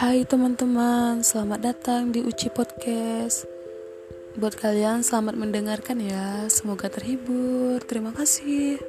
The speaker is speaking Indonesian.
Hai teman-teman, selamat datang di Uci Podcast. Buat kalian selamat mendengarkan ya. Semoga terhibur. Terima kasih.